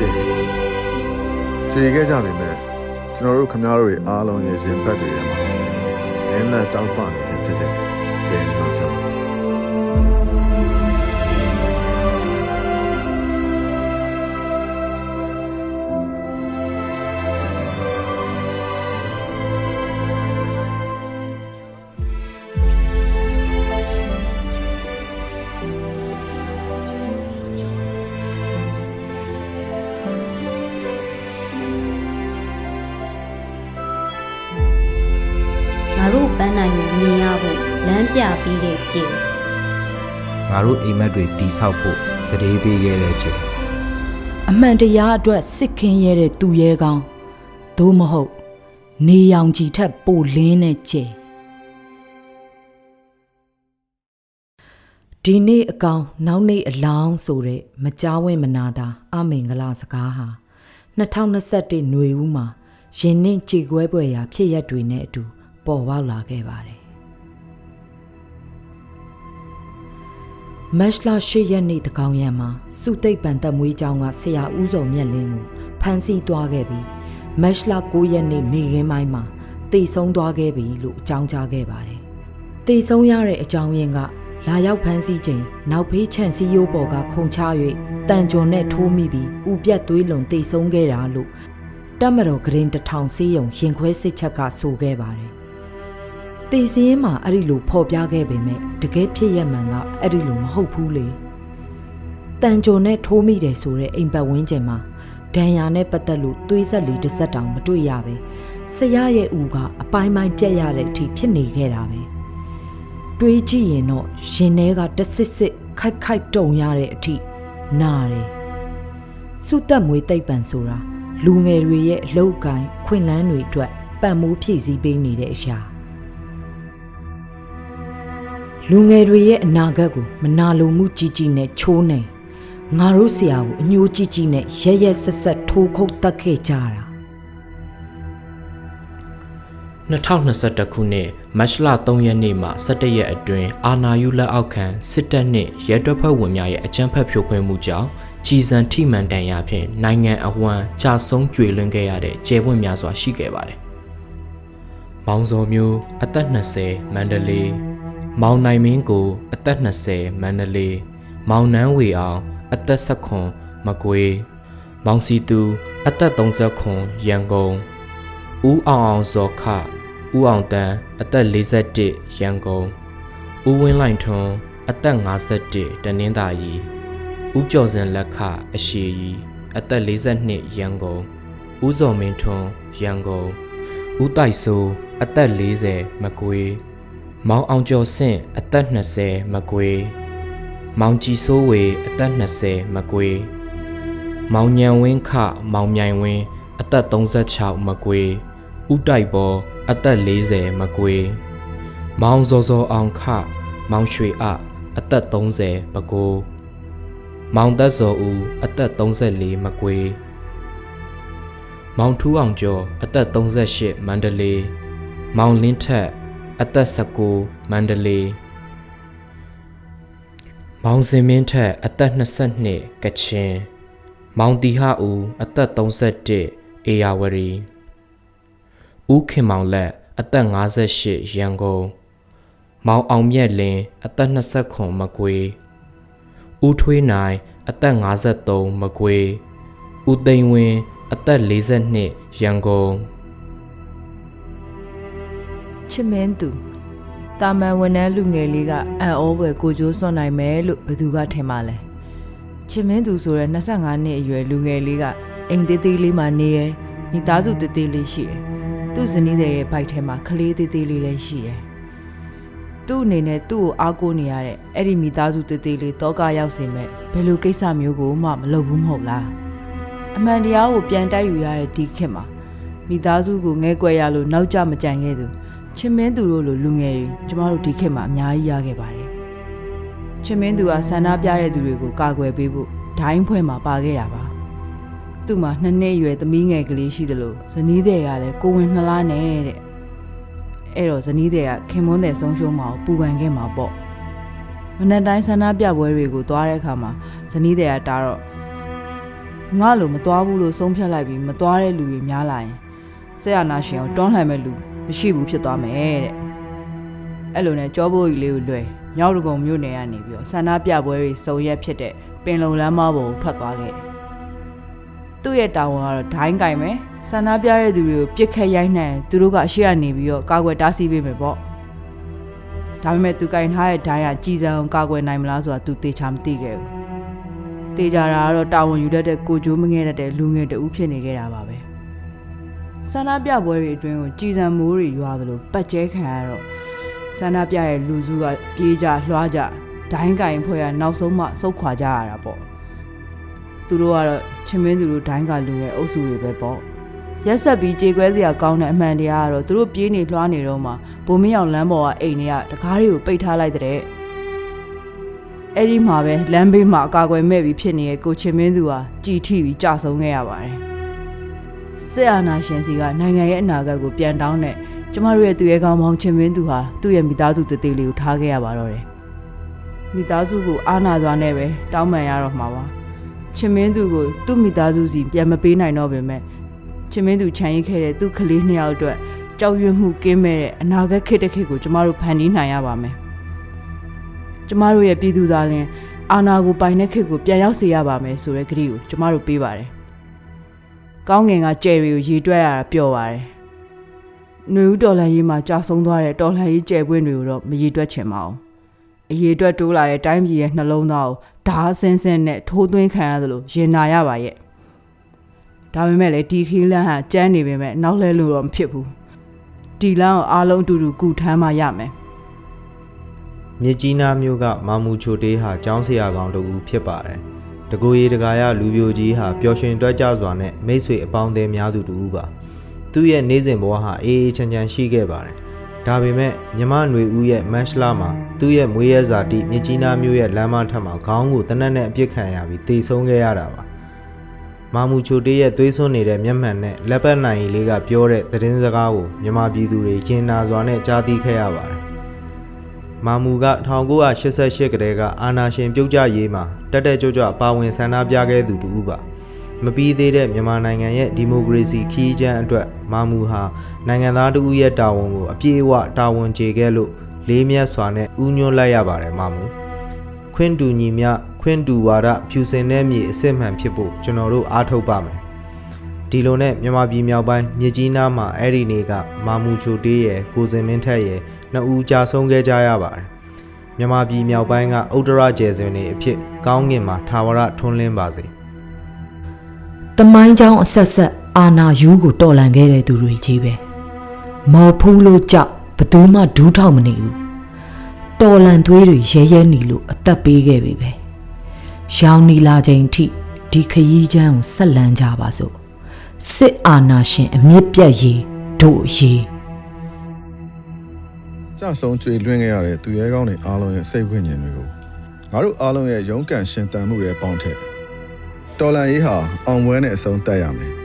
ကျင်းကြွေခဲ့ကြပြီမဲ့ကျွန်တော်တို့ခမားတို့ရဲ့အားလုံးရဲ့ရင်ဘတ်တွေထဲမှာလင်းလက်တောက်ပနေစေဖြစ်တဲ့ကျ ပန်းနိုင်ကိုမြင်ရဖို့လမ်းပြပြီးတဲ့ကြည်ငါတို့အိမ်မက်တွေတီဆောက်ဖို့စတေးပေးခဲ့တဲ့ချိန်အမှန်တရားအတွက်စစ်ခင်းရတဲ့သူရဲကောင်းသို့မဟုတ် နေရောင်ကြီးထက်ပိုလင်းတဲ့ကျဲဒီနေ့အကောင်နောက်နေ့အလောင်းဆိုတဲ့မကြောက်ဝင်မနာတာအမင်္ဂလာစကားဟာ2021ຫນွေဦးမှာရင်နှင့်ကြေကွဲပွဲရာဖြစ်ရက်တွေနဲ့အတူ ပေါ်ပေါက်လာခဲ့ပါတယ်မတ်လ8ရက်နေ့တကောင်ရံမှာစုတိတ်ပန်သက်မွေးကျောင်းကဆရာဦးစုံမြတ်လင်းကိုဖမ်းဆီးသွားခဲ့ပြီးမတ်လ9ရက်နေ့နေခင်းပိုင်းမှာတေဆုံးသွားခဲ့ပြီလို့အကြောင်းကြားခဲ့ပါတယ်။တေဆုံးရတဲ့အကြောင်းရင်းကလာရောက်ဖမ်းဆီးချိန်နောက်ဖေးချန့်စည်းရိုးပေါ်ကခုံချ၍တန်ကြွန်နဲ့ထိုးမိပြီးဥပြတ်သွေးလုံတေဆုံးခဲ့တာလို့တက်မတော်ဂရင်တထောင်စေးရုံရင်ခွဲစစ်ချက်ကဆိုခဲ့ပါတယ်။ တေစင်းမှာအဲ့ဒီလိုဖော်ပြခဲ့ပေမဲ့တကယ်ဖြစ်ရမှန်ကအဲ့ဒီလိုမဟုတ်ဘူးလေ။တန်ကြုံနဲ့ထိုးမိတယ်ဆိုတဲ့အိမ်ပတ်ဝန်းကျင်မှာဒဏ်ရာနဲ့ပတ်သက်လို့သွေးဆက်လေးတစ်ဆက်တောင်မတွေ့ရပဲဆရာရဲ့ဦးကအပိုင်းပိုင်းပြက်ရတဲ့အထိဖြစ်နေခဲ့တာပဲတွေးကြည့်ရင်တော့ရင်ထဲကတဆစ်စစ်ခိုက်ခိုက်တုံရတဲ့အထိနာတယ်စုတက်မွေတိတ်ပံဆိုတာလူငယ်တွေရဲ့အလောက်ကိုင်းခွင်လန်းတွေအတွက်ပံ့မိုးဖြည့်ဆည်းပေးနေတဲ့အရာ လူငယ်တွေရဲ့အနာဂတ်ကိုမနာလိုမှုကြီးကြီးနဲ့ချိုးနေငါတို့ဆရာကိုအညိုးကြီးကြီးနဲ့ရဲရဲဆက်ဆက်ထိုးခုတ်တက်ခဲ့ကြတာ2021ခုနှစ်မတ်လ3ရက်နေ့မှ17ရက်အတွင်းအာနာယူလက်အောက်ခံစစ်တပ်နှင့်ရဲတပ်ဖွဲ့ဝင်များရဲ့အကြမ်းဖက်ဖြိုခွင်းမှုကြောင့်ကြီးစံထိမှန်တန်ရာဖြင့်နိုင်ငံအဝန်းကြာဆုံးကျွေလွန်ခဲ့ရတဲ့ကျဲပွင့်များစွာရှိခဲ့ပါတယ်။မောင်စောမျိုးအသက်20မန္တလေး မောင်နိုင်မင်းကို အသက်20မန္တလေးမောင်နန်းဝေအောင် အသက်19မကွေးမောင်စီသူအသက်39ရန်ကုန်ဦးအောင်အောင်ဇော်ခဦးအောင်တန်းအသက်41ရန်ကုန်ဦးဝင်းလိုက်ထွန်းအသက်51တနင်္သာရီဦးကျော်စင်လက်ခအရှိရီအသက်42ရန်ကုန်ဦးစော်မင်းထွန်းရန်ကုန်ဦးတိုက်စိုးအသက်40မကွေး မောင်အောင်ကျော်ဆင့်အသက်20မကွေးမောင်ကြည်စိုးဝေအသက်20မကွေးမောင်ညံဝင်းခမောင်မြိုင်ဝင်းအသက်36မကွေးဦးတိုက်ပေါ်အသက်40မကွေးမောင်စောစောအောင်ခမောင်ရွှေအအသက်30ပကိုးမောင်သက်စောဦးအသက်34မကွေးမောင်ထူးအောင်ကျော်အသက်38မန္တလေးမောင်လင်းထက် အသက်19မန္တလေးမောင်စင်မင်းထက်အသက်22ကချင်မောင်တီဟဦးအသက်31အေယာဝရီဦးခင်မောင်လက်အသက်58ရန်ကုန်မောင်အောင်မြတ်လင်းအသက်29မကွေးဦးထွေးနိုင်အသက်53မကွေးဦးသိန်းဝင်းအသက်42ရန်ကုန် ချစ်မင်းသူတာမန်ဝန်ထမ်းလူငယ်လေးကအံ့ဩဖွယ်ကိုကြိုးစွန့်နိုင်မယ်လို့ဘယ်သူကထင်ပါလဲချစ်မင်းသူဆိုတဲ့25နှစ်အရွယ်လူငယ်လေးကအိမ်သေးသေးလေးမှာနေတယ်မိသားစုသေးသေးလေးရှိတယ်သူ့ဇနီးတဲ့ရဲ့ဘိုက်ထဲမှာကလေးသေးသေးလေးလည်းရှိတယ်သူ့အနေနဲ့သူ့ကိုအားကိုးနေရတဲ့အဲ့ဒီမိသားစုသေးသေးလေးတောကရောက်စေမဲ့ဘယ်လိုကိစ္စမျိုးကိုမှမလုပ်ဘူးမဟုတ်လားအမှန်တရားကိုပြန်တိုက်ယူရတဲ့ဒီခေတ်မှာမိသားစုကိုငဲကွယ်ရလို့နောက်ကျမကြံခဲ့သူ ချင်းမင်းသူတို့လိုလူငယ်တွေကျမတို့ဒီခေတ်မှာအများကြီးရခဲ့ပါတယ်။ချင်းမင်းသူကဆန္ဒပြတဲ့သူတွေကိုကာကွယ်ပေးဖို့ဒိုင်းဖွဲ့မှာပါခဲ့တာပါ။သူ့မှာနှစ်နှစ်အရွယ်သမီးငယ်ကလေးရှိသလိုဇနီးတဲ့ကလည်းကိုဝင်နှလားနဲ့တဲ့။အဲ့တော့ဇနီးတဲ့ကခင်မွန်းတဲ့ဆုံးရှုံးမှာကိုပူပန်ခဲ့မှာပေါ့။မနက်တိုင်းဆန္ဒပြပွဲတွေကိုသွားတဲ့အခါမှာဇနီးတဲ့ကတားတော့ငါလိုမသွားဘူးလို့ဆုံးဖြတ်လိုက်ပြီးမသွားတဲ့လူတွေများလာရင်ဆက်ရနာရှင်ကိုတွန်းလှန်မဲ့လူ မရှိဘူးဖြစ်သွားမယ်တဲ့အဲ့လိုနဲ့ကြောဘိုးကြီးလေးကိုလွယ်မြောက်တကုံမြို့နယ်ကနေပြီးတော့ဆန္ဒပြပွဲတွေစုံရက်ဖြစ်တဲ့ပင်လုံလမ်းမပေါ်ကိုထွက်သွားခဲ့တယ်သူ့ရဲ့တာဝန်ကတော့ဒိုင်းကင်မယ်ဆန္ဒပြတဲ့သူတွေကိုပြစ်ခတ်ရိုက်နှံသူတို့ကအရှိကနေပြီးတော့ကာကွယ်တားဆီးပေးမယ်ပေါ့ဒါပေမဲ့သူကင်ထားတဲ့ဒိုင်းကကြည်စံအောင်ကာကွယ်နိုင်မလားဆိုတာသူသေချာမသိခဲ့ဘူးတေကြတာကတော့တာဝန်ယူတတ်တဲ့ကိုကျိုးမငဲတတ်တဲ့လူငယ်တဦးဖြစ်နေခဲ့တာပါပဲ ဆန္ဒပြပွဲတွေအတွင်းကိုကြည်စံမိုးတွေရွာသလိုပတ်ကျဲခံရတော့ဆန္ဒပြရဲ့လူစုကပြေးကြလွှားကြဒိုင်းကင်ဖွဲ့ရနောက်ဆုံးမှစုတ်ခွာကြရတာပေါ့သူတို့ကတော့ချင်းမင်းသူတို့ဒိုင်းကလူငယ်အုပ်စုတွေပဲပေါ့ရက်ဆက်ပြီးကြေကွဲစရာကောင်းတဲ့အမှန်တရားကတော့သူတို့ပြေးနေလွှားနေတော့မှဘုံမင်းအောင်လမ်းပေါ်ကအိမ်တွေကတကားတွေကိုပိတ်ထားလိုက်တဲ့အဲ့ဒီမှာပဲလမ်းဘေးမှာအကာအကွယ်မဲ့ပြီးဖြစ်နေတဲ့ကိုချင်မင်းသူဟာကြည်ထိပြီးကြာဆုံးခဲ့ရပါတယ်။ စစ်အာဏာရှင်စီကနိုင်ငံရဲ့အနာဂတ်ကိုပြန်တောင်းတဲ့ကျမတို့ရဲ့သူရဲ့ကောင်းမောင်ချင်မင်းသူဟာသူ့ရဲ့မိသားစုတသေးလေးကိုထားခဲ့ရပါတော့တယ်။မိသားစုကိုအာဏာစွာနဲ့ပဲတောင်းပန်ရတော့မှာပါ။ချင်မင်းသူကိုသူ့မိသားစုစီပြန်မပေးနိုင်တော့ပေမဲ့ချင်မင်းသူခြံရိပ်ခဲ့တဲ့သူ့ကလေးနှစ်ယောက်အတွက်ကြောက်ရွံ့မှုကင်းမဲ့တဲ့အနာဂတ်ခေတ်တစ်ခေတ်ကိုကျမတို့ဖန်တီးနိုင်ရပါမယ်။ကျမတို့ရဲ့ပြည်သူသားလင်အာနာကိုပိုင်တဲ့ခေတ်ကိုပြန်ရောက်စေရပါမယ်ဆိုတဲ့ကတိကိုကျမတို့ပေးပါတယ်။ ကောင်းငင်ကကြယ်တွေကိုရေတွက်ရတာပျော်ပါတယ်။ຫນွေဦးတော်လန်ရေးမှာကြာဆုံးသွားတဲ့တော်လန်ရေးကြယ်ပွင့်တွေကိုတော့မရေတွက်ချင်ပါဘူး။အရေတွက်တိုးလာတဲ့တိုင်းပြည်ရဲ့နှလုံးသားကိုဓာအဆင်းဆင်းနဲ့ထိုးသွင်းခံရသလိုရင်နာရပါရဲ့။ဒါပေမဲ့လည်းဒီခီးလန်းဟာကြမ်းနေပေမဲ့နောက်လဲလို့တော့မဖြစ်ဘူး။ဒီလန်းကိုအားလုံးအတူတူကူထမ်းမှရမယ်။မြစ်ကြီးနားမြို့ကမာမူချိုတေးဟာကျောင်းဆရာကောင်တူဖြစ်ပါတယ်။ တကူရီတကာရလူပြိုကြီးဟာပျော်ရွှင်တွက်ကြစွာနဲ့မိတ်ဆွေအပေါင်းအသင်းများသူတူပါ။သူ့ရဲ့နေ့စဉ်ဘဝဟာအေးအေးချမ်းချမ်းရှိခဲ့ပါတယ်။ဒါပေမဲ့မြမຫນွေဦးရဲ့မတ်ရှလာမှာသူ့ရဲ့မွေးရဲဇာတိမြစ်ကြီးနားမြို့ရဲ့လမ်းမထက်မှာခေါင်းကိုတနက်နဲ့အပြစ်ခံရပြီးတေဆုံးခဲ့ရတာပါ။မာမူချိုတေးရဲ့သွေးစွန်းနေတဲ့မျက်မှန်နဲ့လက်ပတ်နိုင်လေးကပြောတဲ့သတင်းစကားကိုမြမပြည်သူတွေရင်နာစွာနဲ့ကြားသိခဲ့ရပါတယ်။ မာမူက1988ကတည်းကအာနာရှင်ပြုတ်ကြရေးမှာတက်တက်ကြွကြွပါဝင်ဆန္ဒပြခဲ့သူတူပါမပြီးသေးတဲ့မြန်မာနိုင်ငံရဲ့ဒီမိုကရေစီခီးချမ်းအတွက်မာမူဟာနိုင်ငံသားတဦးရဲ့တာဝန်ကိုအပြည့်အဝတာဝန်ကျေခဲ့လို့လေးမြတ်စွာနဲ့ဥညွှန်းလိုက်ရပါတယ်မာမူခွင့်တူညီမျှခွင့်တူဝါဒဖြူစင်တဲ့မြေအစစ်မှန်ဖြစ်ဖို့ကျွန်တော်တို့အားထုတ်ပါမယ် ဒီလိုနဲ့မြန်မာပြည်မြောက်ပိုင်းမြကြီးနားမှာအဲ့ဒီနေ့ကမာမူချိုတေးရဲ့ကိုစင်မင်းထက်ရဲ့နှစ်ဦးကြာဆုံးခဲ့ကြရပါတယ်။မြန်မာပြည်မြောက်ပိုင်းကဥတ္တရကျယ်စွင်တွေအဖြစ်ကောင်းကင်မှာထာဝရထွန်းလင်းပါစေ။တမိုင်းကြောင်းအဆက်ဆက်အာနာယူကိုတော်လှန်ခဲ့တဲ့သူတွေကြီးပဲ။မော်ဖူးလို့ကြောက်ဘသူမှဒူးထောက်မနေဘူး။တော်လန်သွေးတွေရဲရဲနေလို့အသက်ပေးခဲ့ပြီပဲ။ရောင်နီလာချိန်ထိဒီခရီးချမ်းကိုဆက်လန်းကြပါစို့ စစ်အာနာရှင်အမြင့်ပြတ်ရေးတို့ရေးကြဆုံးကြွေလွင့်ခဲ့ရတဲ့သူရဲကောင်းတွေအားလုံးရဲ့စိတ်ဝိညာဉ်တွေကိုငါတို့အားလုံးရဲ့ရုန်းကန်ရှင်သန်မှုတွေပေါင်းထက်တော်လန်ရေးဟာအောင်ပွဲနဲ့အဆုံးသတ်ရမယ်